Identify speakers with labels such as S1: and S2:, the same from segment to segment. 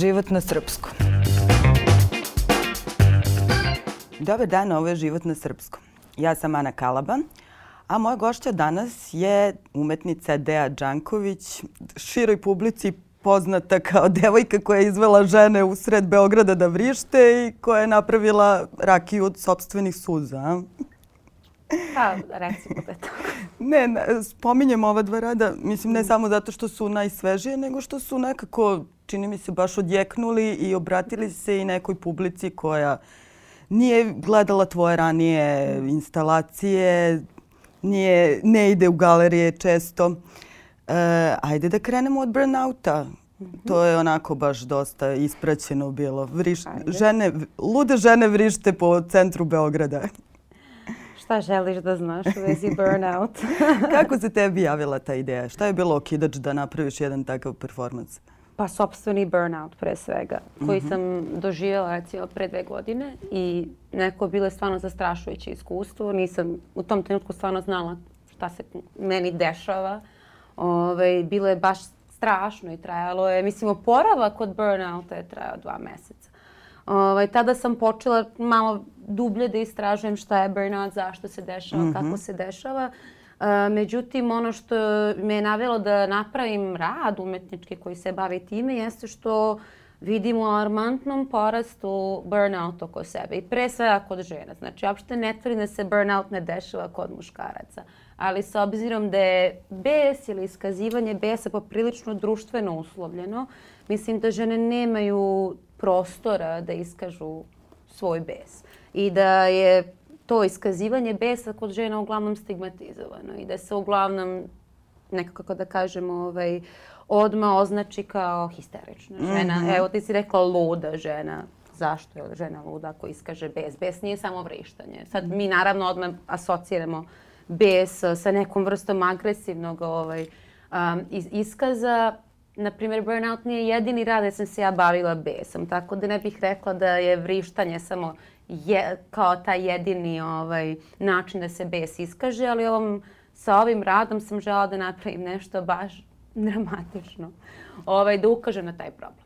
S1: život na srpskom. Dobar dan, ovo je život na srpskom. Ja sam Ana Kalaba, a moja gošća danas je umetnica Dea Đanković, široj publici poznata kao devojka koja je izvela žene usred Beograda da vrište i koja je napravila rakiju od sobstvenih suza.
S2: Pa,
S1: recimo da Ne, spominjem ova dva rada, mislim ne mhm. samo zato što su najsvežije, nego što su nekako, čini mi se, baš odjeknuli i obratili se i nekoj publici koja nije gledala tvoje ranije mhm. instalacije, nije, ne ide u galerije često. E, ajde da krenemo od burnouta. Mhm. To je onako baš dosta ispraćeno bilo. Vriš, žene, lude žene vrište po centru Beograda
S2: šta želiš da znaš u vezi burnout.
S1: Kako se tebi javila ta ideja? Šta je bilo okidač da napraviš jedan takav performans?
S2: Pa sobstveni burnout pre svega, koji mm -hmm. sam doživjela recimo pre dve godine i neko bilo je stvarno zastrašujuće iskustvo. Nisam u tom trenutku stvarno znala šta se meni dešava. Ove, ovaj, bilo je baš strašno i trajalo je, mislim oporavak kod burnouta je trajao dva meseca. Ovaj, tada sam počela malo dublje da istražujem šta je burnout, zašto se dešava, mm -hmm. kako se dešava. Uh, međutim, ono što me je navelo da napravim rad umetnički koji se bavi time jeste što vidim u alarmantnom porastu burnout oko sebe i pre svega kod žena. Znači, uopšte ne tvrdim da se burnout ne dešava kod muškaraca, ali s obzirom da je bes ili iskazivanje besa poprilično društveno uslovljeno, mislim da žene nemaju prostora da iskažu svoj bes. I da je to iskazivanje besa kod žena uglavnom stigmatizovano i da se uglavnom nekako kako da kažemo ovaj, odma označi kao histerična žena. Mm -hmm. Evo ti si rekla luda žena. Zašto je žena luda ako iskaže bes? Bes nije samo vrištanje. Sad mi naravno odma asociramo bes sa nekom vrstom agresivnog ovaj, um, iskaza na primjer, burnout nije jedini rad jer sam se ja bavila besom, tako da ne bih rekla da je vrištanje samo je, kao taj jedini ovaj, način da se bes iskaže, ali ovom, sa ovim radom sam žela da napravim nešto baš dramatično, ovaj, da ukažem na taj problem.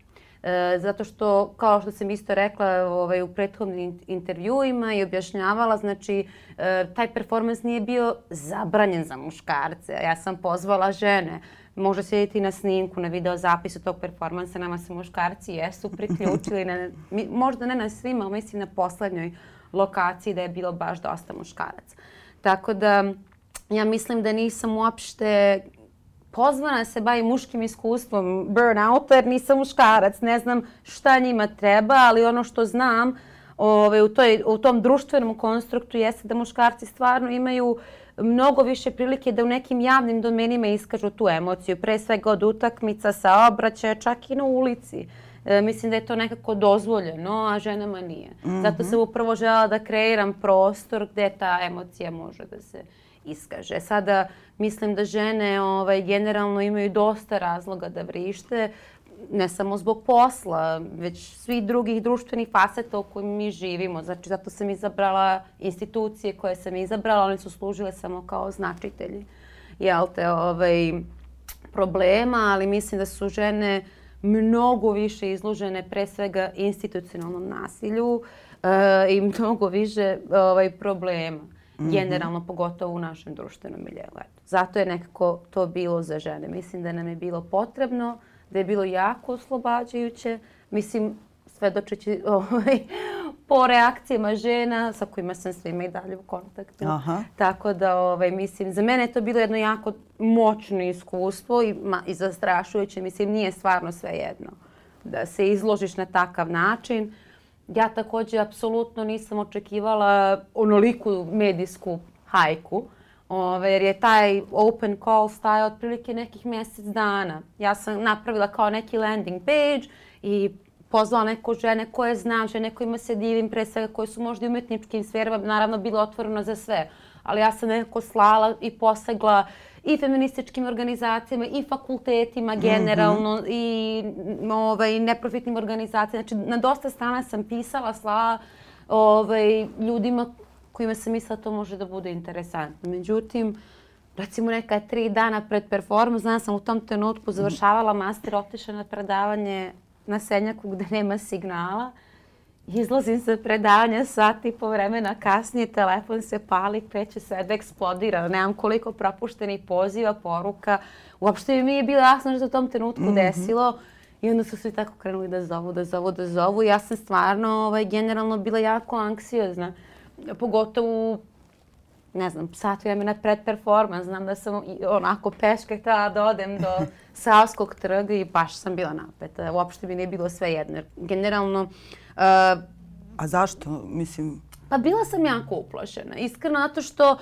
S2: E, zato što, kao što sam isto rekla ovaj, u prethodnim intervjuima i objašnjavala, znači e, taj performans nije bio zabranjen za muškarce. Ja sam pozvala žene može se vidite na snimku, na video zapisu tog performansa, nama se muškarci jesu priključili, na, možda ne na svima, ali mislim na poslednjoj lokaciji da je bilo baš dosta muškaraca. Tako da ja mislim da nisam uopšte pozvana da se bavim muškim iskustvom burnouta jer nisam muškarac, ne znam šta njima treba, ali ono što znam ove, u, toj, u tom društvenom konstruktu jeste da muškarci stvarno imaju uh, mnogo više prilike da u nekim javnim domenima iskažu tu emociju, pre svega od utakmica, saobraćaja, čak i na ulici. E, mislim da je to nekako dozvoljeno, a ženama nije. Mm -hmm. Zato sam upravo žela da kreiram prostor gde ta emocija može da se iskaže. Sada mislim da žene ovaj, generalno imaju dosta razloga da vrište ne samo zbog posla, već svih drugih društvenih faseta u kojim mi živimo. Znači, zato sam izabrala institucije koje sam izabrala, one su služile samo kao značitelji, jel te, ovaj, problema, ali mislim da su žene mnogo više izložene pre svega institucionalnom nasilju e, i mnogo više ovaj, problema. Mm -hmm. generalno, pogotovo u našem društvenom miljelu. Zato je nekako to bilo za žene. Mislim da nam je bilo potrebno uh, da je bilo jako oslobađajuće. Mislim, svedočeći ovaj, po reakcijama žena sa kojima sam svima i dalje u kontaktu. Aha. Tako da, ovaj, mislim, za mene je to bilo jedno jako moćno iskustvo i, ma, i zastrašujuće. Mislim, nije stvarno sve jedno da se izložiš na takav način. Ja takođe apsolutno nisam očekivala onoliku medijsku hajku. Ove, jer je taj open call staje otprilike nekih mjesec dana. Ja sam napravila kao neki landing page i pozvala neko žene koje znam, žene kojima se divim, pre svega koje su možda i umetničkim sferama, naravno bilo otvoreno za sve. Ali ja sam nekako slala i posegla i feminističkim organizacijama i fakultetima mhm. generalno mm -hmm. i ovaj, neprofitnim organizacijama. Znači na dosta strana sam pisala, slala ovaj, ljudima kojima sam mislila da to može da bude interesantno. Međutim, recimo neka je tri dana pred performans, znam da sam u tom trenutku završavala master, otišla na predavanje na Senjaku gde nema signala. Izlazim sa predavanja sat i po vremena kasnije, telefon se pali, kreće sve da eksplodira. Nemam koliko propuštenih poziva, poruka. Uopšte mi je bilo jasno što u tom trenutku mm -hmm. desilo. I onda su svi tako krenuli da zovu, da zovu, da zovu. ja sam stvarno ovaj, generalno bila jako anksiozna pogotovo ne znam, sat vremena pred performans, znam da sam onako peške htela da odem do Savskog trga i baš sam bila napeta. Uopšte mi nije bilo sve jedno. Generalno...
S1: Uh, A zašto? Mislim,
S2: Pa bila sam jako uplašena. Iskreno, zato što uh,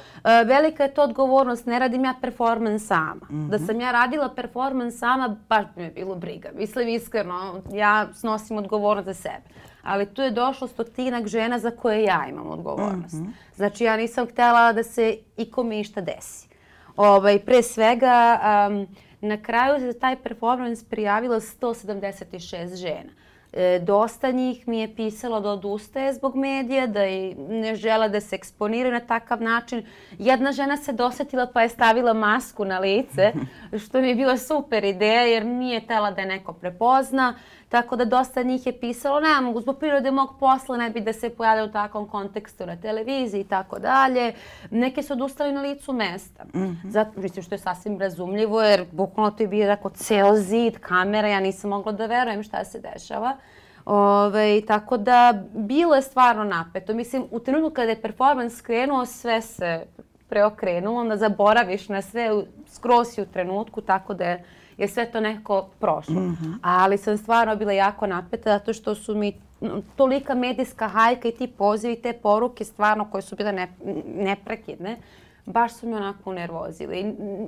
S2: velika je to odgovornost. Ne radim ja performans sama. Mm -hmm. Da mhm. sam ja radila performans sama, baš bi me bilo briga. Mislim, iskreno, ja snosim odgovornost za sebe ali tu je došlo stotinak žena za koje ja imam odgovornost. Mm -hmm. Znači ja nisam htela da se ikome išta desi. Ovaj, pre svega, um, na kraju se za taj performance prijavilo 176 žena. E, dosta njih mi je pisalo da odustaje zbog medija, da i ne žele da se eksponiraju na takav način. Jedna žena se dosetila pa je stavila masku na lice, što mi je bila super ideja jer nije tela da je neko prepozna. Tako da dosta njih je pisalo, ne mogu, zbog prirode mog posla ne bi da se pojavlja u takvom kontekstu na televiziji i tako dalje. Neke su odustali na licu mesta. Mm -hmm. Zato, mislim što je sasvim razumljivo jer bukvalno to je bio tako ceo zid, kamera, ja nisam mogla da verujem šta se dešava. Ove, tako da bilo je stvarno napeto. Mislim, u trenutku kada je performans krenuo, sve se preokrenulo, onda zaboraviš na sve, skroz si u trenutku, tako da je je sve to neko prošlo. Mm -hmm. Ali sam stvarno bila jako napeta zato što su mi tolika medijska hajka i ti pozivi, te poruke stvarno koje su bile ne, neprekidne, baš su me onako unervozili.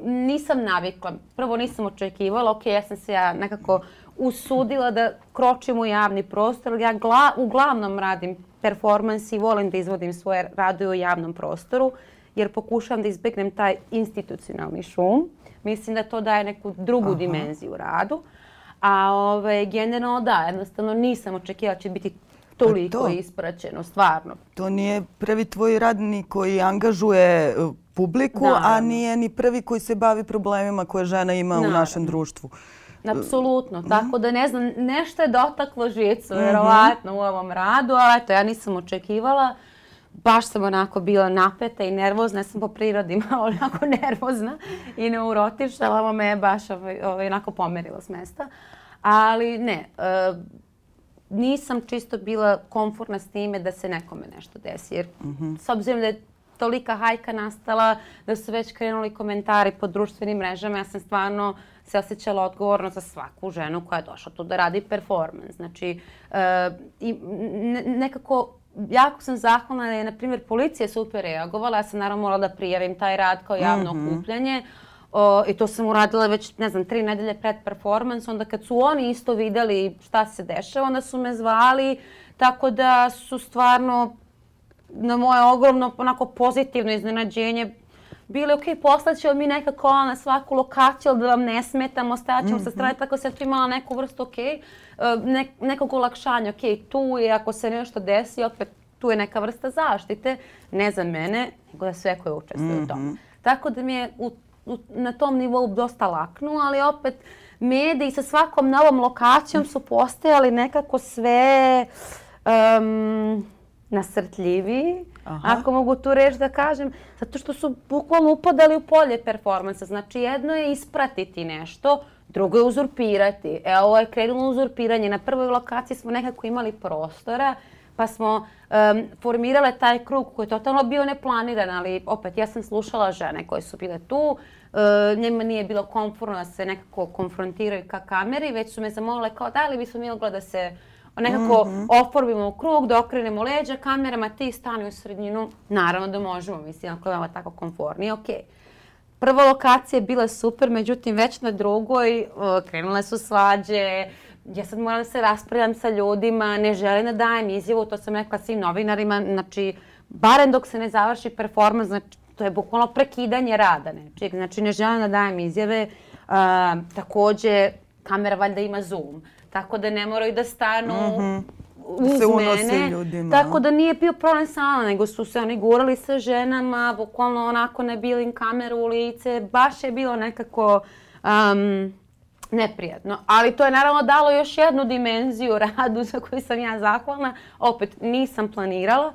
S2: Nisam navikla. Prvo nisam očekivala, ok, ja sam se ja nekako usudila da kročim u javni prostor, ali ja gla, uglavnom radim performans i volim da izvodim svoje radove u javnom prostoru, jer pokušavam da izbegnem taj institucionalni šum. Mislim da to daje neku drugu Aha. dimenziju radu. A ove, ovaj, generalno da, jednostavno nisam očekivala da će biti pa toliko to, ispraćeno, stvarno.
S1: To nije prvi tvoj radni koji angažuje uh, publiku, Naravno. a nije ni prvi koji se bavi problemima koje žena ima Naravno. u našem društvu.
S2: Apsolutno, mm-hmm. tako da ne znam, nešto je dotaklo žicu, mm-hmm. vjerovatno, u ovom radu, ali eto, ja nisam očekivala. Uh, baš sam onako bila napeta i nervozna, ja sam po prirodi malo onako nervozna i neurotična, ali ovo me je baš ovaj, ovaj, onako pomerilo s mesta. Ali ne, uh, nisam čisto bila komfortna s time da se nekome nešto desi, jer mm -hmm. s obzirom da je tolika hajka nastala, da su već krenuli komentari po društvenim mrežama, ja sam stvarno se osjećala odgovorno za svaku ženu koja je došla tu da radi performans. Znači, uh, i nekako jako sam zahvalna da je, na primjer, policija super reagovala. Ja sam naravno morala da prijavim taj rad kao javno mm -hmm. okupljanje. O, I to sam uradila već, ne znam, tri nedelje pred performans. Onda kad su oni isto videli šta se dešava, onda su me zvali. Tako da su stvarno na moje ogromno onako pozitivno iznenađenje bili, ok, poslaćemo mi neka kola na svaku lokaciju, ali da vam ne smetamo, stajaćemo mm -hmm. sa mhm. strane, tako sam tu imala neku vrstu, ok, e, ne, nekog olakšanja, ok, tu je, ako se nešto desi, opet tu je neka vrsta zaštite, ne za mene, nego za sve koje učestvuju mm -hmm. u mhm. tom. Tako da mi je u, u, na tom nivou dosta laknu, ali opet mediji sa svakom novom lokacijom su postajali nekako sve... Um, nasrtljiviji, Aha. ako mogu tu reč da kažem, zato što su bukvalno upadali u polje performansa. Znači jedno je ispratiti nešto, drugo je uzurpirati. E, ovo je krenulo uzurpiranje. Na prvoj lokaciji smo nekako imali prostora, pa smo um, formirale taj krug koji je totalno bio neplaniran, ali opet ja sam slušala žene koje su bile tu, e, njima nije bilo komforno da se nekako konfrontiraju ka kameri, već su me zamolile kao da li bismo mi mogla da se nekako mm -hmm. oformimo krug, da okrenemo leđa kamerama, ti stani u sredinu. Naravno da možemo, mislim, ako je vama tako konfornije, okej. Okay. Prva lokacija je bila super, međutim već na drugoj e, krenule su svađe, ja sad moram da se raspravljam sa ljudima, ne želim da dajem izjavu, to sam rekla svim novinarima, znači barem dok se ne završi performans, znači to je bukvalno prekidanje rada nečeg, znači ne želim da dajem izjave, uh, takođe kamera valjda ima zoom, Tako da ne moraju da stanu mm -hmm. uz se mene. Ljudima. Tako da nije bio problem sama, nego su se oni gurali sa ženama, bukvalno onako ne bili im kameru u lice. Baš je bilo nekako... Um, neprijatno. Ali to je naravno dalo još jednu dimenziju radu za koju sam ja zahvalna. Opet nisam planirala.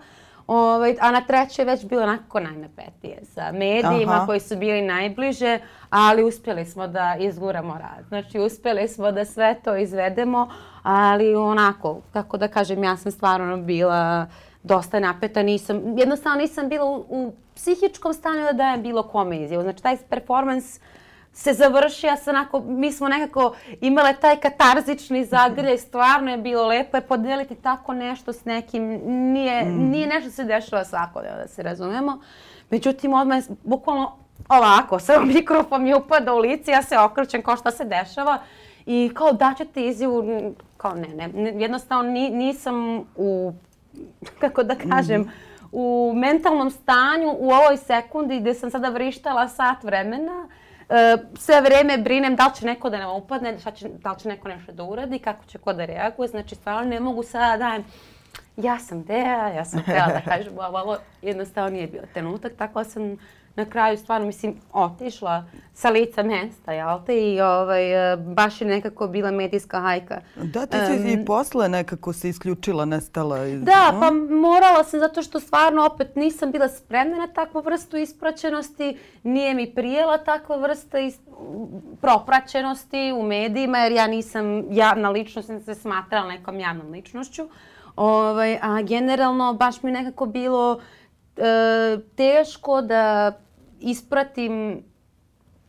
S2: Ovaj, a na trećoj već bilo onako najnapetije sa medijima Aha. koji su bili najbliže, ali uspjeli smo da izguramo rad. Znači uspjeli smo da sve to izvedemo, ali onako, kako da kažem, ja sam stvarno bila dosta napeta, nisam, jednostavno nisam bila u, u psihičkom stanju da dajem bilo kome izjavu. Znači taj performans se završi, ja sam onako, mi smo nekako imale taj katarzični zagrljaj, stvarno je bilo lepo je podeliti tako nešto s nekim, nije, mm. nije nešto se dešava svakodnevno da se razumemo. Međutim, odmah je bukvalno ovako, sa mikrofon mi upada u lice, ja se okrećem kao šta se dešava i kao daću ti izjavu, kao ne, ne, jednostavno nisam u, kako da kažem, mhm. u mentalnom stanju u ovoj sekundi gde sam sada vrištala sat vremena, Eh, sve vreme brinem da li će neko da nam upadne, šta će, da li će neko nešto da uradi, kako će ko da reaguje. Znači, stvarno ne mogu sada da dajem ja sam Dea, ja sam htjela da kažem, ovo jednostavno nije bio trenutak, tako sam na kraju stvarno, mislim, otišla sa lica mesta, jel te? I ovaj, e, baš je nekako bila medijska hajka.
S1: Da, ti si um, i posle nekako se isključila, nestala. Iz...
S2: Da, pa morala sam zato što stvarno opet nisam bila spremna na takvu vrstu ispraćenosti, nije mi prijela takva vrsta is... propraćenosti u medijima, jer ja nisam javna ličnost, nisam se smatrala nekom javnom ličnošću. Ovaj, a generalno baš mi nekako bilo e, teško da ispratim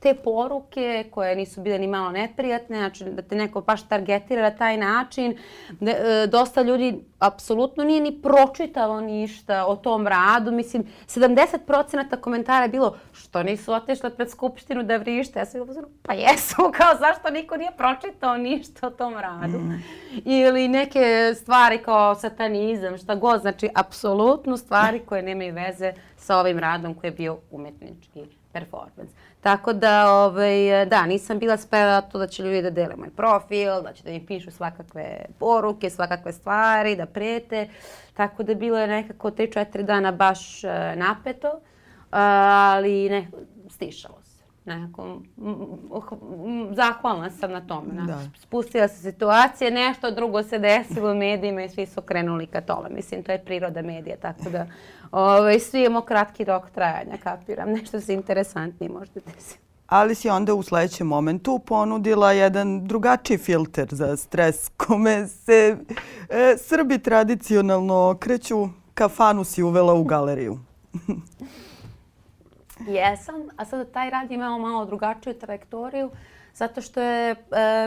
S2: te poruke koje nisu bile ni malo neprijatne, znači da te neko baš targetira na taj način. Da, e, dosta ljudi apsolutno nije ni pročitalo ništa o tom radu. Mislim, 70% komentara je bilo što nisu otešle pred skupštinu da vrište. Ja sam bilo pa jesu, kao zašto niko nije pročitao ništa o tom radu. Mm. Ili neke stvari kao satanizam, šta god. Znači, apsolutno stvari da. koje nemaju veze sa ovim radom koji je bio umetnički performans. Tako da, ovaj, da, nisam bila spremna to da će ljudi da dele moj profil, da će da mi pišu svakakve poruke, svakakve stvari, da prete. Tako da bilo je nekako 3-4 dana baš eh, napeto, eh, ali ne, stišalo nekako, oh, zahvalna sam na tome. Da. da. Spustila se situacija, nešto drugo se desilo u medijima i svi su krenuli ka tome. Mislim, to je priroda medija, tako da ovaj, svi imamo kratki rok trajanja, kapiram. Nešto se interesantnije možda desilo.
S1: Ali si onda u sledećem momentu ponudila jedan drugačiji filter za stres kome se e, Srbi tradicionalno okreću. Kafanu si uvela u galeriju.
S2: Jesam, a sada taj rad je imao malo drugačiju trajektoriju zato što je e,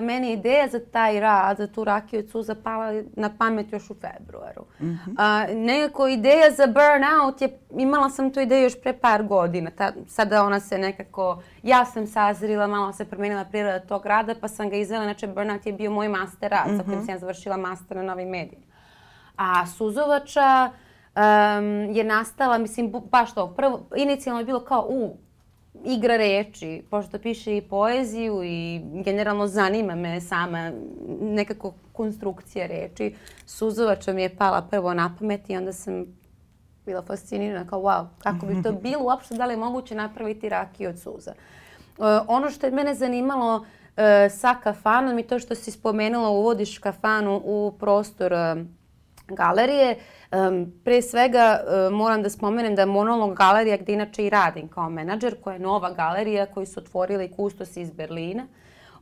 S2: meni ideja za taj rad, za tu rakiju zapala na pamet još u februaru. Mm -hmm. a, nekako ideja za burnout je, imala sam tu ideju još pre par godina. Ta, sada ona se nekako, ja sam sazrila, malo se promenila priroda tog rada pa sam ga izvela. Znači burnout je bio moj master rad mm -hmm. sa kojim mhm. sam ja završila master na novim medijima. A Suzovača um, je nastala, mislim, baš to. Prvo, inicijalno je bilo kao, u, igra reči, pošto piše i poeziju i generalno zanima me sama nekako konstrukcija reči. Suzovača mi je pala prvo na pamet i onda sam bila fascinirana kao wow, kako bi to mhm. bilo uopšte, da li je moguće napraviti rakiju od suza. Uh, ono što je mene zanimalo uh, sa kafanom i to što si spomenula, uvodiš kafanu u prostor uh, galerije. Um, pre svega um, moram da spomenem da je Monolog galerija gde inače i radim kao menadžer, koja je nova galerija koju su otvorili kustosi iz Berlina.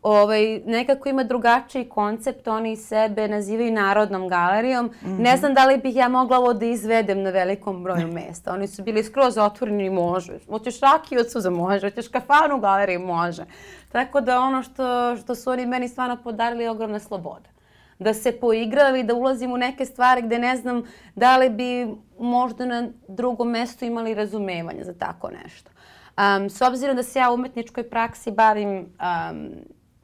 S2: Ovaj, nekako ima drugačiji koncept, oni sebe nazivaju narodnom galerijom. Mm -hmm. Ne mhm. znam da li bih ja mogla ovo da izvedem na velikom broju mesta. Oni su bili skroz otvoreni i može. Hoćeš rakiju za može. Hoćeš kafanu u galeriji, može. Tako da ono što, što su oni meni stvarno podarili je ogromna sloboda da se poigrava i da ulazim u neke stvari gde ne znam da li bi možda na drugom mestu imali razumevanje za tako nešto. Um, s obzirom da se ja u umetničkoj praksi bavim um,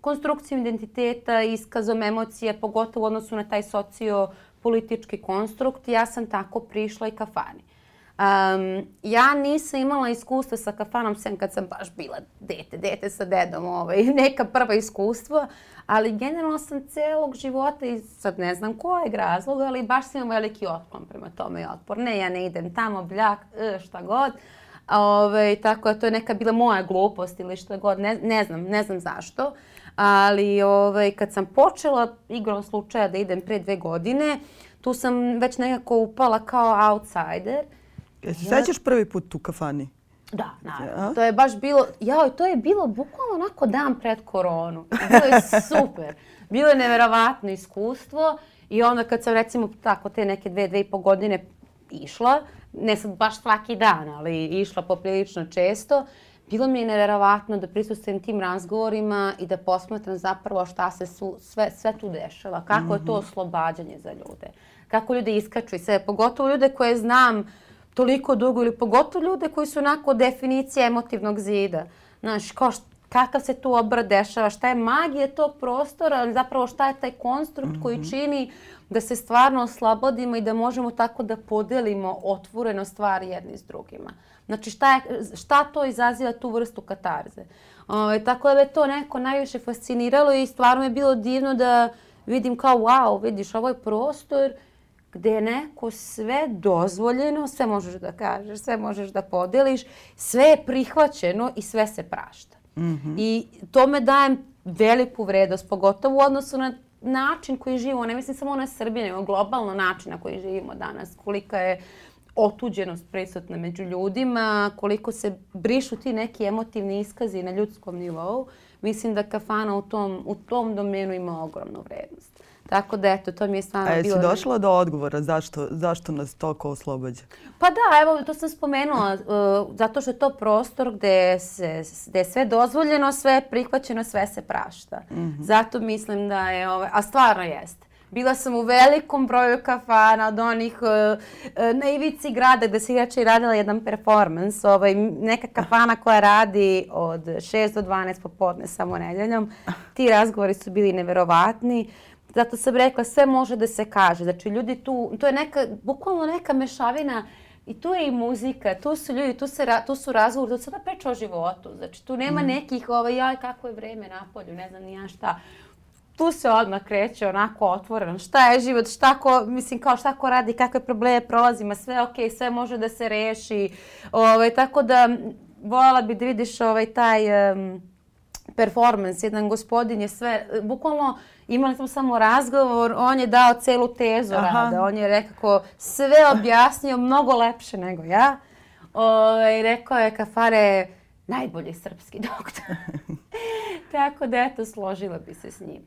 S2: konstrukcijom identiteta, iskazom emocije, pogotovo u odnosu na taj sociopolitički konstrukt, ja sam tako prišla i kafani. Uh, Um, ja nisam imala iskustva sa kafanom, sem kad sam baš bila dete, dete sa dedom, ovaj, neka prva iskustva, ali generalno sam celog života i sad ne znam kojeg razloga, ali baš sam imam veliki otklon prema tome i otpor. Ne, ja ne idem tamo, bljak, e, šta god. Ove, ovaj, tako da to je neka bila moja glupost ili šta god, ne, ne znam, ne znam zašto. Ali ove, ovaj, kad sam počela igrom slučaja da idem pre dve godine, tu sam već nekako upala kao outsider. Uh,
S1: Jesi se sećaš prvi put u kafani?
S2: Da, naravno. To je baš bilo, jao, to je bilo bukvalno onako dan pred koronu. Bilo je super. Bilo je neverovatno iskustvo i onda kad sam recimo tako te neke dve, dve i po godine išla, ne sad baš svaki dan, ali išla poprilično često, bilo mi je neverovatno da prisustujem tim razgovorima i da posmatram zapravo šta se su, sve, sve tu dešava, kako mm -hmm. je to mhm. oslobađanje za ljude, kako ljudi iskaču i sve, pogotovo ljude koje znam toliko dugo ili pogotovo ljude koji su onako definicije emotivnog zida. Znaš, kao št, kakav se tu obrat dešava, šta je magija tog prostora, ali zapravo šta je taj konstrukt koji mhm. čini da se stvarno oslobodimo i da možemo tako da podelimo otvoreno stvari jedni s drugima. Znači šta, je, šta to izaziva tu vrstu katarze. O, ovaj, tako da je to neko najviše fasciniralo i stvarno je bilo divno da vidim kao wow, vidiš, ovaj je prostor – gde je neko sve dozvoljeno, sve možeš da kažeš, sve možeš da podeliš, sve je prihvaćeno i sve se prašta. Mm -hmm. I me daje veliku vrednost, pogotovo u odnosu na način koji živimo, ne mislim samo na Srbije, nego globalno način na koji živimo danas, kolika je otuđenost prisutna među ljudima, koliko se brišu ti neki emotivni iskazi na ljudskom nivou, mislim da kafana u tom, u tom domenu ima ogromnu vrednost. Tako da, eto, to mi je stvarno bilo... E, si
S1: došla do odgovora zašto, zašto nas toliko oslobađa?
S2: Pa da, evo, to sam spomenula. Uh, zato što je to prostor gde, se, gde je sve dozvoljeno, sve je prihvaćeno, sve se prašta. Mm -hmm. Zato mislim da je... Ovaj, a stvarno jeste. Bila sam u velikom broju kafana od onih uh, uh na ivici grada gde se inače radila jedan performans. ovaj, neka kafana koja radi od 6 do 12 popodne samo nedeljom. Ti razgovori su bili neverovatni. Zato sam rekla, sve može da se kaže. Znači, ljudi tu, to je neka, bukvalno neka mešavina I tu je i muzika, tu su ljudi, tu, se, tu su razgovor, tu se da priča o životu. Znači, tu nema mm. nekih, ovaj, jaj, kako je vreme napolju, ne znam ni ja šta. Tu se odmah kreće onako otvoren, Šta je život, šta ko, mislim, kao šta ko radi, kakve probleme prolazima, sve okay, sve može da se reši. Ovaj, tako da, voljela bi da vidiš ovaj, taj um, performance. Jedan gospodin je sve, bukvalno, uh, imali smo samo razgovor, on je dao celu tezu Aha. rada. On je rekao sve objasnio mnogo lepše nego ja. Ove, ovaj, rekao je Kafare najbolji srpski doktor. Tako da eto, složila bi se s njim.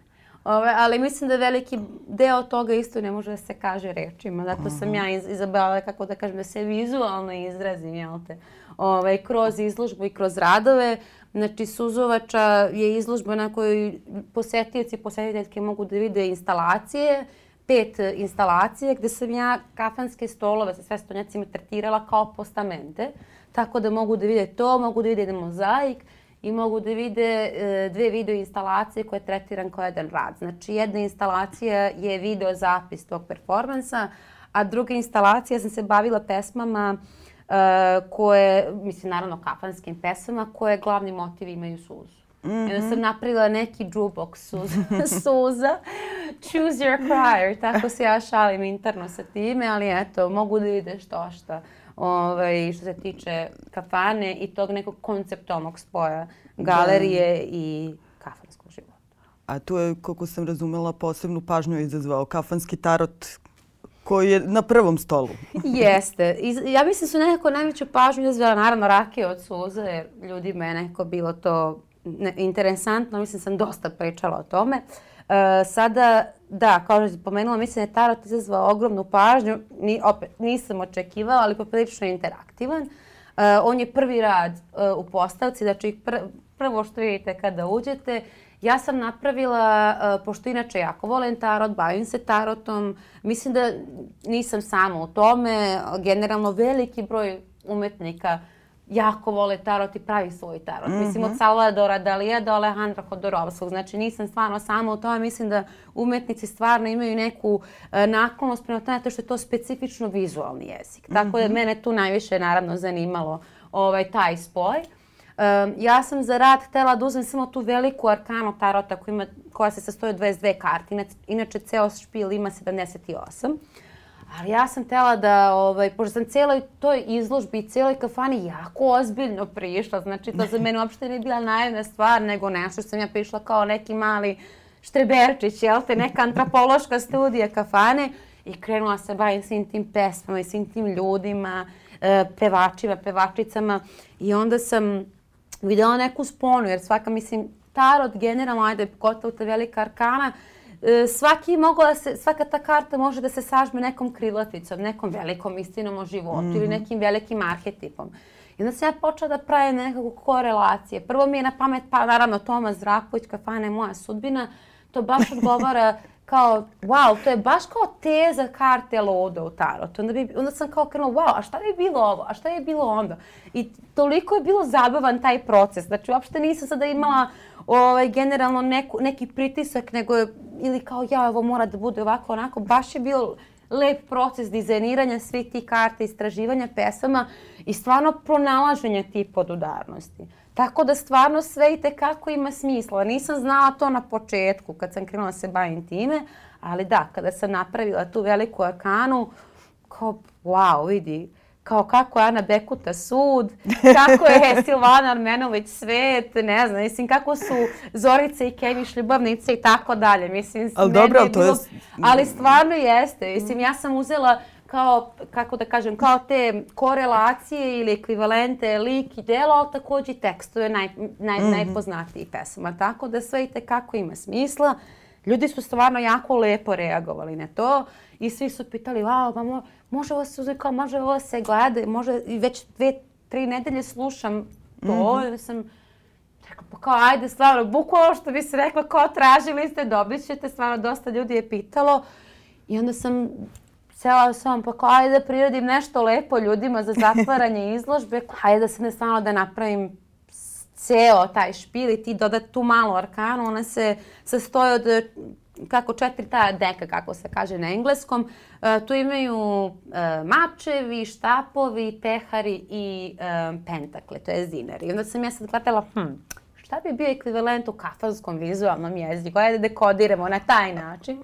S2: Ove, ovaj, ali mislim da veliki deo toga isto ne može da se kaže rečima. Zato sam ja iz, izabrala, kako da kažem, da se vizualno izrazim, jel te? Ove, ovaj, kroz izložbu i kroz radove. Znači, Suzovača je izložba na kojoj posetioci i posetiteljke mogu da vide instalacije, pet instalacije gde sam ja kafanske stolove sa svestonjacima tretirala kao postamente, tako da mogu da vide to, mogu da vide jedan mozaik i mogu da vide e, dve video instalacije koje tretiram kao jedan rad. Znači, jedna instalacija je video zapis tog performansa, a druga instalacija sam se bavila pesmama uh, Eh, koje, mislim naravno kafanskim pesama, koje glavni motiv imaju suzu. Mm -hmm. Onda mhm. sam napravila neki jukebox suza, suza, choose your crier, tako se ja šalim interno sa time, ali eto, mogu da ideš što šta ovaj, što se tiče kafane i tog nekog konceptomog spoja galerije da. i kafanskog života.
S1: A tu je, koliko sam razumela, posebnu pažnju izazvao kafanski tarot koji je na prvom stolu.
S2: Jeste. I ja mislim da su nekako najveću pažnju izvela naravno rakije od suze jer ljudima je nekako bilo to ne, interesantno. Mislim da sam dosta pričala o tome. E, sada, da, kao što je pomenula, mislim da je Tarot izazvao ogromnu pažnju. Ni, opet, nisam očekivala, ali poprilično interaktivan. E, on je prvi rad e, u postavci, znači pr prvo što vidite kada uđete Ja sam napravila, e, pošto inače jako volim tarot, bavim se tarotom, mislim da nisam sama u tome, generalno veliki broj umetnika jako vole tarot i pravi svoj tarot. Mm -hmm. Mislim od mhm. Salvadora Dalija do Alejandra Hodorovskog. Znači nisam stvarno samo u tome. Mislim da umetnici stvarno imaju neku e, naklonost prema tome što je to specifično vizualni jezik. Tako mm -hmm. da mhm. mene tu najviše naravno zanimalo ovaj taj spoj. Um, ja sam za rad htela da uzmem samo tu veliku arkanu tarota koja, ima, koja se sastoji od 22 karte. Inače, ceo špil ima 78. Ali ja sam tela da, ovaj, pošto sam celoj toj izložbi i cijeloj kafani jako ozbiljno prišla, znači to za mene uopšte nije bila naivna stvar, nego nešto što sam ja prišla kao neki mali štreberčić, jel te, neka antropološka studija kafane i krenula se bavim svim tim pesmama i svim tim ljudima, e, pevačima, pevačicama i onda sam videla neku sponu, jer svaka, mislim, tarot generalno, ajde, pogotovo te velika arkana, e, svaki mogu da se, svaka ta karta može da se sažme nekom krilaticom, nekom velikom istinom o životu mm -hmm. ili mhm. nekim velikim arhetipom. I onda sam ja počela da pravim nekako korelacije. Prvo mi je na pamet, pa naravno Toma Zdravković, kafane, moja sudbina, to baš odgovara kao, wow, to je baš kao teza karte Loda u tarotu. Onda, bi, onda sam kao krenula, wow, a šta bi bilo ovo, a šta je bilo onda? I toliko je bilo zabavan taj proces. Znači, uopšte nisam sada imala ovaj, generalno neku, neki pritisak, nego je, ili kao, ja, ovo mora da bude ovako, onako. Baš je bio lep proces dizajniranja svih tih karta, istraživanja pesama i stvarno pronalaženja tih podudarnosti. Tako da stvarno sve i tekako ima smisla. Nisam znala to na početku kad sam krenula da se bavim time, ali da, kada sam napravila tu veliku arkanu, kao wow, vidi, kao kako je Ana Bekuta sud, kako je Silvana Armenović svet, ne znam, mislim kako su Zorice i Kemiš ljubavnice i tako dalje. Mislim,
S1: ali dobro, je bilo, to je...
S2: Ali stvarno jeste. Mislim, ja sam uzela kao, kako da kažem, kao te korelacije ili ekvivalente lik i delo, ali takođe i tekstove naj, naj, mm -hmm. najpoznatijih pesama. Tako da sve i tekako ima smisla. Ljudi su stvarno jako lepo reagovali na to i svi su pitali, wow, mamo, može ovo se uzeti kao, može ovo se gleda, može, i već dve, tri nedelje slušam to, mm -hmm. sam, rekla, pa kao, ajde, stvarno, bukvalo što bi se rekla, ko tražili ste, dobit ćete, stvarno dosta ljudi je pitalo. I onda sam Sela sam, pa kao, ajde da priradim nešto lepo ljudima za zatvaranje izložbe, ajde da se ne stano da napravim ceo taj špil i ti dodat tu malu arkanu, ona se sastoji od kako četiri ta deka, kako se kaže na engleskom. E, tu imaju e, mačevi, štapovi, pehari i e, pentakle, to je zinari. I onda sam ja sad gledala, hm, šta bi bio ekvivalent u kafanskom vizualnom jeziku? Ajde dekodiramo da na taj način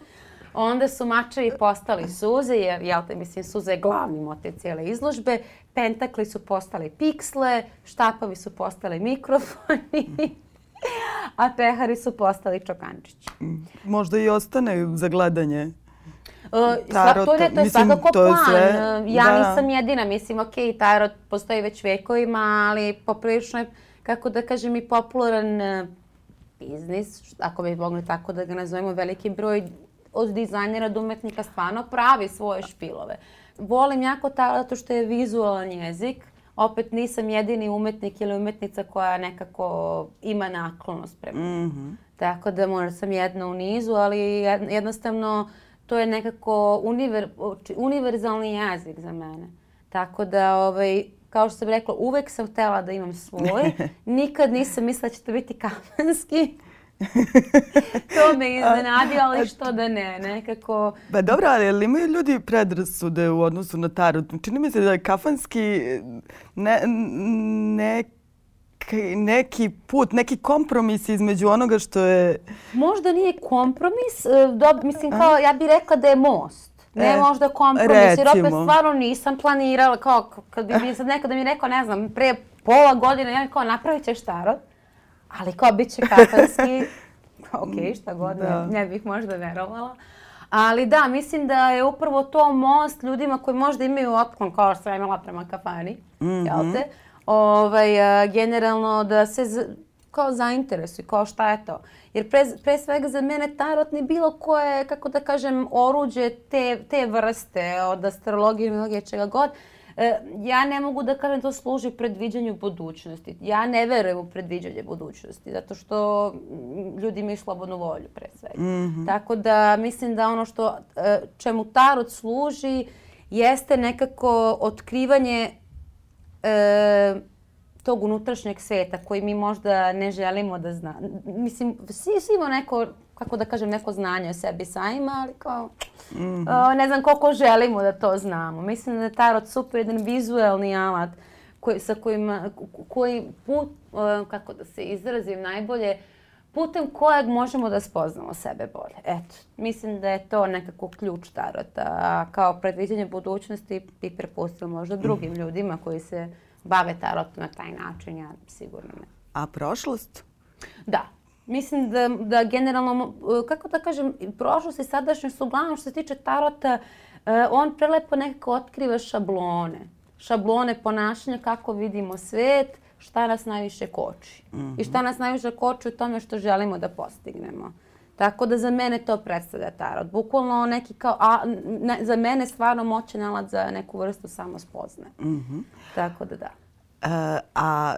S2: onda su mačevi postali suze, jer, jel te, mislim, suze je glavni motiv cijele izložbe, pentakli su postale piksle, štapovi su postale mikrofoni, a pehari su postali čokančići.
S1: Možda i ostane za gledanje
S2: Uh, e, tarot, to, je, to je mislim, svakako to je plan. Sve, ja da. nisam jedina, mislim, ok, tarot postoji već vekovima, ali poprilično je, kako da kažem, i popularan e, biznis, ako bi mogli tako da ga nazovemo, veliki broj od dizajnera do umetnika stvarno pravi svoje špilove. Volim jako ta, zato što je vizualan jezik. Opet nisam jedini umetnik ili umetnica koja nekako ima naklonost prema. Mm -hmm. Tako da možda sam jedna u nizu, ali jednostavno to je nekako univer, univerzalni jezik za mene. Tako da ovaj, kao što sam rekla, uvek sam htela da imam svoj. Nikad nisam mislila da će to biti kamenski. to me iznenadio, ali što da ne, nekako...
S1: Pa dobro, ali imaju ljudi predrasude u odnosu na tarot? Čini mi se da je kafanski ne, ne, neki put, neki kompromis između onoga što je...
S2: Možda nije kompromis, e, do, mislim kao ja bih rekla da je most. Ne e, možda kompromis, recimo. jer opet stvarno nisam planirala, kao kad bi mi sad nekada mi rekao, ne znam, pre pola godine, ja mi kao napravit ćeš tarot ali kao bit će kafanski, ok, šta god, da. ne, ne bih možda verovala. Ali da, mislim da je upravo to most ljudima koji možda imaju otklon kao što sam imala prema kafani, mm -hmm. jel te? Mhm. Ovaj, a, e, generalno da se z, kao zainteresuju, kao šta je to. Jer pre, pre svega za mene tarot ni bilo koje, kako da kažem, oruđe te, te vrste od astrologije ili mnoge čega god. Uh, E, ja ne mogu da kažem to služi predviđanju budućnosti. Ja ne verujem u predviđanje budućnosti, zato što mm, ljudi imaju slobodnu volju pre svega. Mm -hmm. Tako da mislim da ono što e, čemu tarot služi jeste nekako otkrivanje e, tog unutrašnjeg sveta koji mi možda ne želimo da zna. Mislim, svi, svi imamo neko kako da kažem, neko znanje o sebi sajma, ali kao, mm -hmm. o, ne znam koliko želimo da to znamo. Mislim da je tarot super jedan vizuelni alat koji, sa kojima, koji put, o, kako da se izrazim najbolje, putem kojeg možemo da spoznamo sebe bolje. Eto, mislim da je to nekako ključ tarota. A kao predviđanje budućnosti bi prepustila možda mhm. drugim mm. ljudima koji se bave tarotom na taj način, ja sigurno ne.
S1: A prošlost?
S2: Da, Mislim da, da generalno, e, kako da kažem, prošlost i sadašnjost, uglavnom što se tiče tarota, e, on prelepo nekako otkriva šablone. Šablone ponašanja, kako vidimo svet, šta nas najviše koči. Mm -hmm. I šta mhm. nas najviše koči u tome što želimo da postignemo. Tako da za mene to predstavlja tarot. Bukvalno neki kao, a, ne, za mene stvarno moćan alat za neku vrstu samospoznaje. Mm -hmm. Tako da da.
S1: Uh, a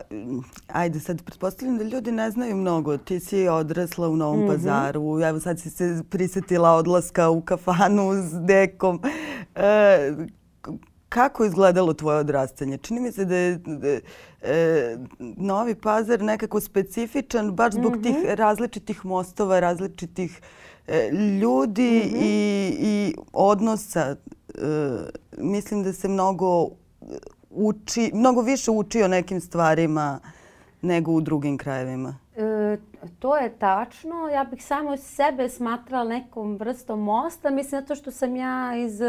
S1: ajde sad pretpostavljam da ljudi ne znaju mnogo. Ti si odrasla u Novom mm -hmm. pazaru, evo sad si se prisetila odlaska u kafanu s dekom. uh, kako izgledalo tvoje odrastanje? Čini mi se da je da, e, Novi Pazar nekako specifičan baš zbog mm -hmm. tih različitih mostova, različitih e, ljudi mm -hmm. i, i odnosa. E, mislim da se mnogo uči, mnogo više uči o nekim stvarima nego u drugim krajevima. E,
S2: to je tačno. Ja bih samo sebe smatrala nekom vrstom mosta. Mislim, zato što sam ja iz, e,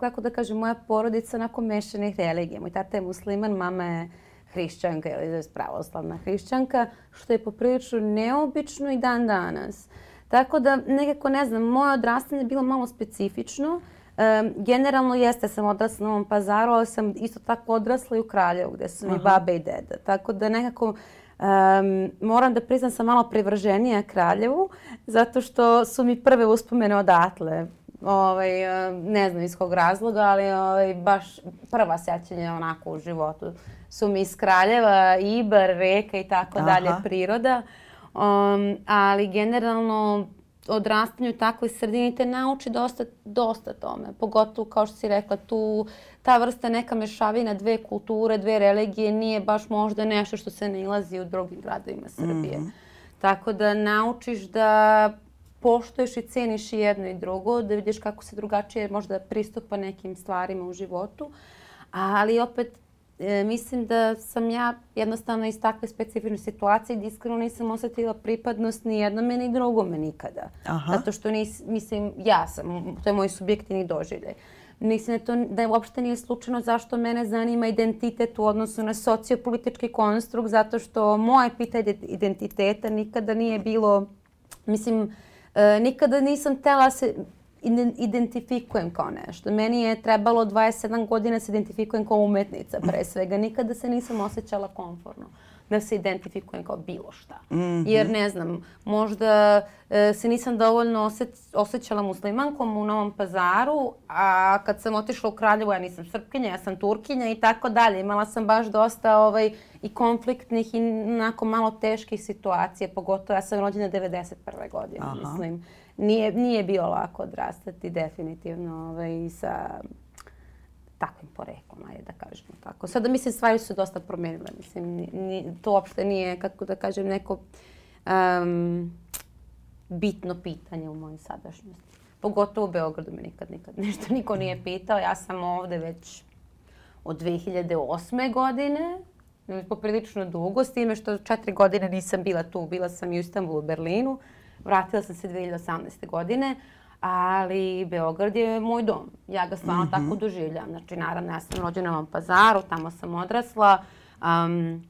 S2: kako da kažem, moja porodica onako mešanih religija. Moj tata je musliman, mama je hrišćanka ili pravoslavna hrišćanka, što je poprilično neobično i dan danas. Tako da nekako, ne znam, moje odrastanje je bilo malo specifično. Uh, Um, generalno jeste, sam odrasla u Novom pazaru, ali sam isto tako odrasla i u Kraljevu gde su mi babe i deda. Tako da nekako Um, moram da priznam sam malo privrženija Kraljevu, zato što su mi prve uspomene odatle. Ovaj, ne znam iz kog razloga, ali ovaj, baš prva sećanja onako u životu su mi iz Kraljeva, Ibar, reka i tako dalje, priroda. Um, ali generalno odrastanju u takvoj sredini te nauči dosta, dosta tome. Pogotovo, kao što si rekla, tu ta vrsta neka mešavina dve kulture, dve religije nije baš možda nešto što se nalazi u drugim gradovima Srbije. Mm -hmm. Tako da naučiš da poštoješ i ceniš i jedno i drugo, da vidiš kako se drugačije možda pristupa nekim stvarima u životu. Ali opet e, mislim da sam ja jednostavno iz takve specifične situacije gdje iskreno nisam osetila pripadnost ni jednome ni drugome nikada. Aha. Zato što nis, mislim, ja sam, to je moj subjektivni doživljaj. Mislim da, to, da uopšte nije slučajno zašto mene zanima identitet u odnosu na sociopolitički konstrukt, zato što moje pitanje identiteta nikada nije bilo, mislim, e, nikada nisam tela se identifikujem kao nešto. Meni je trebalo 27 godina da se identifikujem kao umetnica pre svega. Nikada se nisam osjećala konforno da se identifikujem kao bilo šta. Mm -hmm. Jer ne znam, možda e, se nisam dovoljno osjeć, osjećala muslimankom u Novom pazaru, a kad sam otišla u Kraljevo, ja nisam srpkinja, ja sam turkinja i tako dalje. Imala sam baš dosta ovaj, i konfliktnih i onako malo teških situacija, pogotovo ja sam rođena 91. godine, mislim nije, nije bio lako odrastati definitivno ovaj, sa takvim poreklom, ajde da kažemo tako. Sada, mislim, stvari su dosta promenile. Mislim, ni, to uopšte nije, kako da kažem, neko um, bitno pitanje u mojoj sadašnjosti. Pogotovo u Beogradu me nikad, nikad nešto niko nije pitao. Ja sam ovde već od 2008. godine, poprilično dugo, s time što četiri godine nisam bila tu. Bila sam i u Istanbulu, u Berlinu. Uh, Vratila sam se 2018. godine, ali Beograd je moj dom. Ja ga stvarno mm -hmm. tako doživljam. Znači, naravno, ja sam rođena na Novom pazaru, tamo sam odrasla. Um,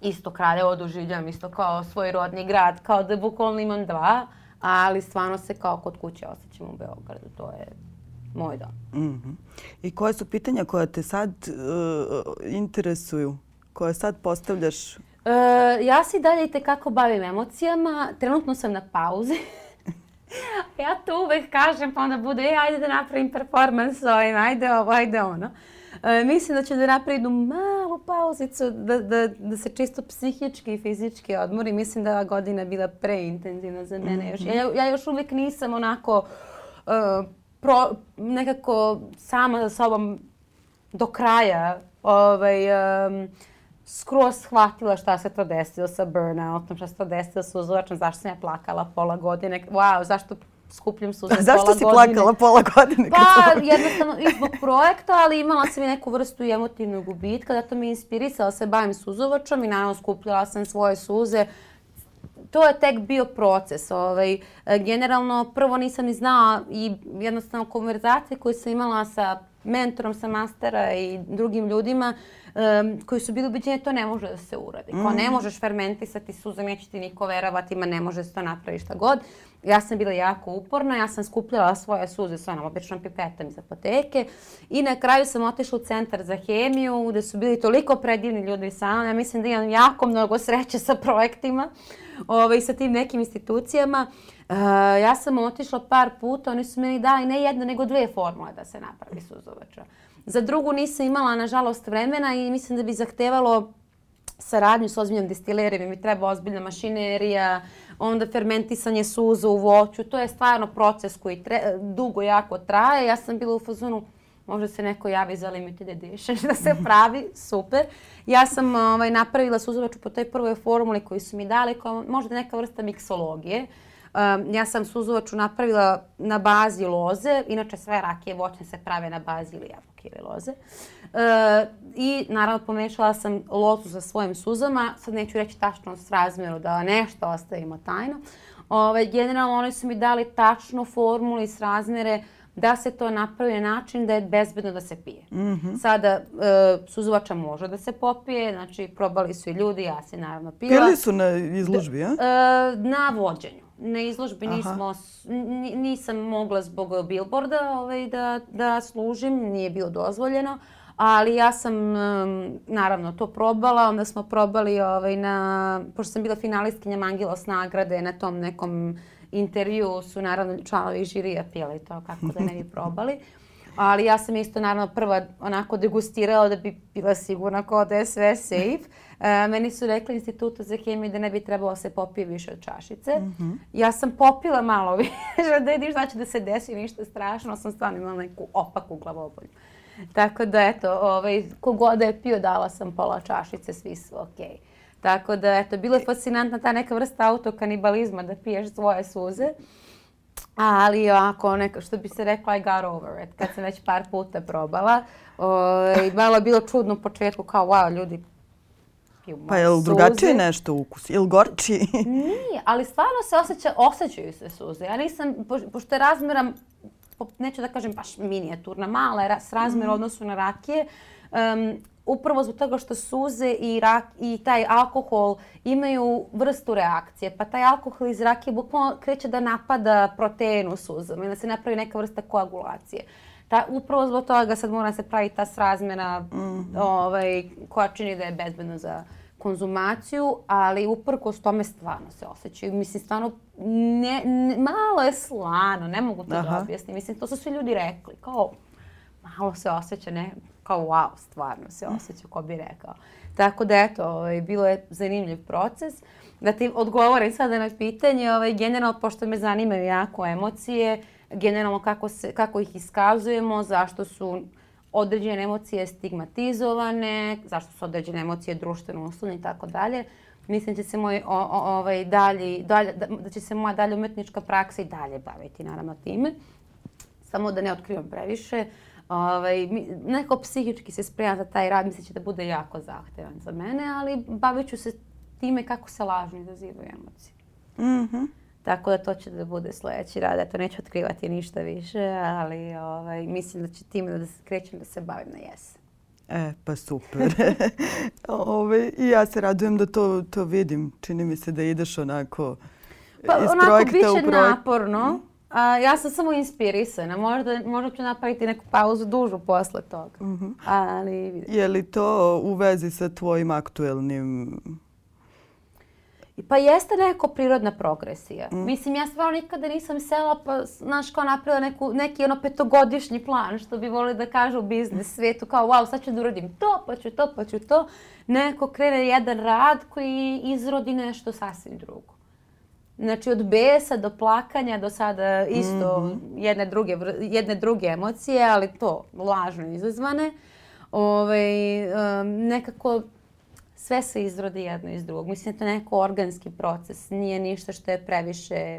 S2: isto Kraljevo doživljam, isto kao svoj rodni grad, kao da bukvalno imam dva, ali stvarno se kao kod kuće osjećam u Beogradu. To je moj dom. Mm -hmm.
S1: I koje su pitanja koja te sad uh, interesuju? Koje sad postavljaš
S2: Uh, eh, ja se i dalje itekako bavim emocijama. Trenutno sam na pauzi. ja to uvek kažem pa onda bude, ej, ajde da napravim performans ovim, ajde ovo, ajde ono. Uh, mislim da ću da napravim malu pauzicu da, da, da se čisto psihički i fizički odmori. Mislim da je ova godina bila preintenzivna za mene. Još, ja, ja još uvijek nisam onako uh, pro, nekako sama za sobom do kraja ovaj, um, skroz shvatila šta se to desilo sa burnoutom, šta se to desilo sa uzvoračom, zašto sam ja plakala pola godine, wow, zašto skupljam suze
S1: pola Zašto si godine. plakala pola godine? Pa,
S2: jednostavno, i zbog projekta, ali imala sam i neku vrstu emotivnog gubitka, zato mi je inspirisala da se bavim suzovačom i naravno skupljala sam svoje suze. To je tek bio proces. Ovaj. E, generalno, prvo nisam ni znala i jednostavno konverzacije koje sam imala sa mentorom, sa mastera i drugim ljudima, uh, um, koji su bili ubeđeni da to ne može da se uradi. Mm. ne možeš fermentisati suze, neće ti niko verovati, ima ne može se to napravi šta god. Ja sam bila jako uporna, ja sam skupljala svoje suze sa onom običnom pipetom iz apoteke i na kraju sam otišla u centar za hemiju gde su bili toliko predivni ljudi sa mnom. Ja mislim da imam jako mnogo sreće sa projektima ovaj, sa tim nekim institucijama. Uh, ja sam otišla par puta, oni su meni dali ne jednu nego dve formule da se napravi suzovača. Uh, Za drugu nisam imala, nažalost, vremena i mislim da bi zahtevalo saradnju s ozbiljnom destilerijom, mi treba ozbiljna mašinerija, onda fermentisanje suza u voću, to je stvarno proces koji tre, dugo jako traje. Ja sam bila u fazonu, možda se neko javi za limited edition, da se pravi, super. Ja sam ovaj, napravila suzavaču po toj prvoj formuli koju su mi dali, kao možda neka vrsta miksologije. Um, ja sam suzovaču napravila na bazi loze, inače sve rakije voćne se prave na bazi ili jabuke ili loze. E, I naravno pomešala sam lozu sa svojim suzama, sad neću reći tačno s razmjeru da nešto ostavimo tajno. Ove, ovaj, generalno oni su mi dali tačnu formulu i srazmjere uh, da se to napravi na način da je bezbedno da se pije. Mm -hmm. Sada e, suzuvača može da se popije, znači probali su i ljudi, ja se naravno pila.
S1: Pili su na izložbi,
S2: da,
S1: a?
S2: E, na vođenju. Na izložbi nismo, nisam mogla zbog bilborda ovaj, da, da služim, nije bilo dozvoljeno. Ali ja sam, naravno, to probala. Onda smo probali ovaj, na, pošto sam bila finalistkinja Mangilos nagrade na tom nekom intervju su naravno članovi žirija pili to kako da ne bi probali. Ali ja sam isto naravno prva onako degustirala da bi bila sigurna kao da je sve safe. E, meni su rekli institutu za hemiju da ne bi trebalo da se popije više od čašice. Mm -hmm. Ja sam popila malo više da vidiš će da se desi ništa strašno. Sam stvarno imala neku opaku glavobolju. Tako da, eto, ovaj, kogod je pio, dala sam pola čašice, svi su okej. Okay. Tako da, eto, bilo je fascinantna ta neka vrsta autokanibalizma da piješ svoje suze. Ali ako neka, što bi se rekla, I got over it, kad sam već par puta probala. O, ovaj, i malo je bilo čudno u početku, kao wow, ljudi piju
S1: Pa je li drugačiji nešto ukus? Ili li gorčiji?
S2: Nije, ali stvarno se osjeća, osjećaju se suze. Ja nisam, po, pošto je razmeram neću da kažem baš minijaturna, mala je s razmer mm. odnosu na rakije. Um, upravo zbog toga što suze i, rak, i taj alkohol imaju vrstu reakcije. Pa taj alkohol iz rakije bukvalno kreće da napada protein u suzama i da se napravi neka vrsta koagulacije. Ta, upravo zbog toga sad mora se pravi ta srazmena mm ovaj, koja čini da je bezbedno za, konzumaciju, ali uprkos tome stvarno se osjećaju. Mislim, stvarno, ne, ne, malo je slano, ne mogu to da Aha. da objasnim. Mislim, to su svi ljudi rekli, kao, malo se osjeća, ne, kao wow, stvarno se osjeća, ko bi rekao. Tako da, eto, ovaj, bilo je zanimljiv proces. Da ti odgovorim sada na pitanje, ovaj, generalno, pošto me zanimaju jako emocije, generalno kako, se, kako ih iskazujemo, zašto su određene emocije stigmatizovane, zašto su određene emocije društveno uslovne i tako dalje. Mislim da će se moj, o, o, ovaj, dalje dalje, da, da će se moja dalje umetnička praksa i dalje baviti naravno time. Samo da ne otkrivam previše. Ovaj, neko psihički se spremam za taj rad, mislim da će da bude jako zahtevan za mene, ali bavit ću se time kako se lažno izazivaju emocije. Mhm. Mm Tako da to će da bude sledeći rad. Eto, neću otkrivati ništa više, ali ovaj, mislim da će time da se krećem da se bavim na jesen.
S1: E, pa super. Ove, I ja se radujem da to, to vidim. Čini mi se da ideš onako pa, iz onako, projekta biće u projekt.
S2: naporno. A, ja sam samo inspirisana. Možda, možda ću napraviti neku pauzu dužu posle toga.
S1: Mm -hmm. Ali, vidim. Je li to u vezi sa tvojim aktuelnim
S2: I pa jeste neko prirodna progresija. Mm. Mislim, ja stvarno nikada nisam sela pa, znaš, kao napravila neku, neki ono petogodišnji plan, što bi volili da kažu u biznis svijetu, kao wow, sad ću da uradim to, pa ću to, pa ću to. Neko krene jedan rad koji izrodi nešto sasvim drugo. Znači, od besa do plakanja, do sada isto mm -hmm. jedne, druge, jedne druge emocije, ali to, lažno izazvane. Ove, ovaj, um, nekako sve se izrodi jedno iz drugog. Mislim, da je to neko organski proces, nije ništa što je previše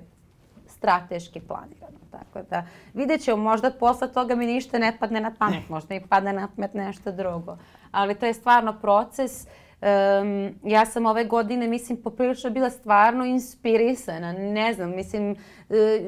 S2: strateški planirano. Tako da vidjet ćemo, možda posle toga mi ništa ne padne na pamet, možda i padne na pamet nešto drugo. Ali to je stvarno proces. Um, ja sam ove godine, mislim, poprilično bila stvarno inspirisana. Ne znam, mislim, e,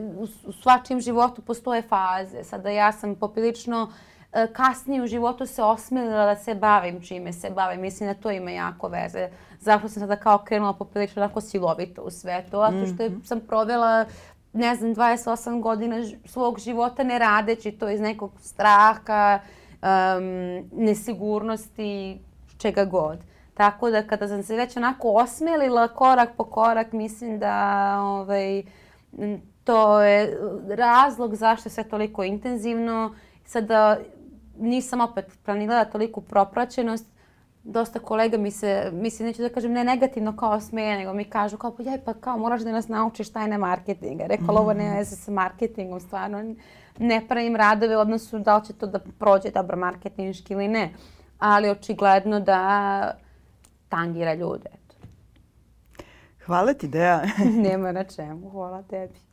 S2: u svačim životu postoje faze. Sada ja sam poprilično uh, E, kasnije u životu se osmelila da se bavim čime se bavim. Mislim da to ima jako veze. Zapravo sam sada kao krenula poprilično onako silovito u sve to, a što je, mhm. sam provela ne znam, 28 godina svog života ne radeći to iz nekog straha, um, nesigurnosti, čega god. Tako da kada sam se već onako osmelila korak po korak, mislim da ovaj, to je razlog zašto sve toliko intenzivno. Sada nisam opet planirala toliku propraćenost. Dosta kolega mi se, mislim, neću da kažem ne negativno kao smeje, nego mi kažu kao, pa jaj, pa kao moraš da nas naučiš šta je ne marketing. Rekao, mm -hmm. ovo nema veze sa marketingom, stvarno ne pravim radove odnosno da li će to da prođe dobro marketinški ili ne. Ali očigledno da tangira ljude.
S1: Hvala ti, Deja.
S2: Nema na čemu. Hvala tebi.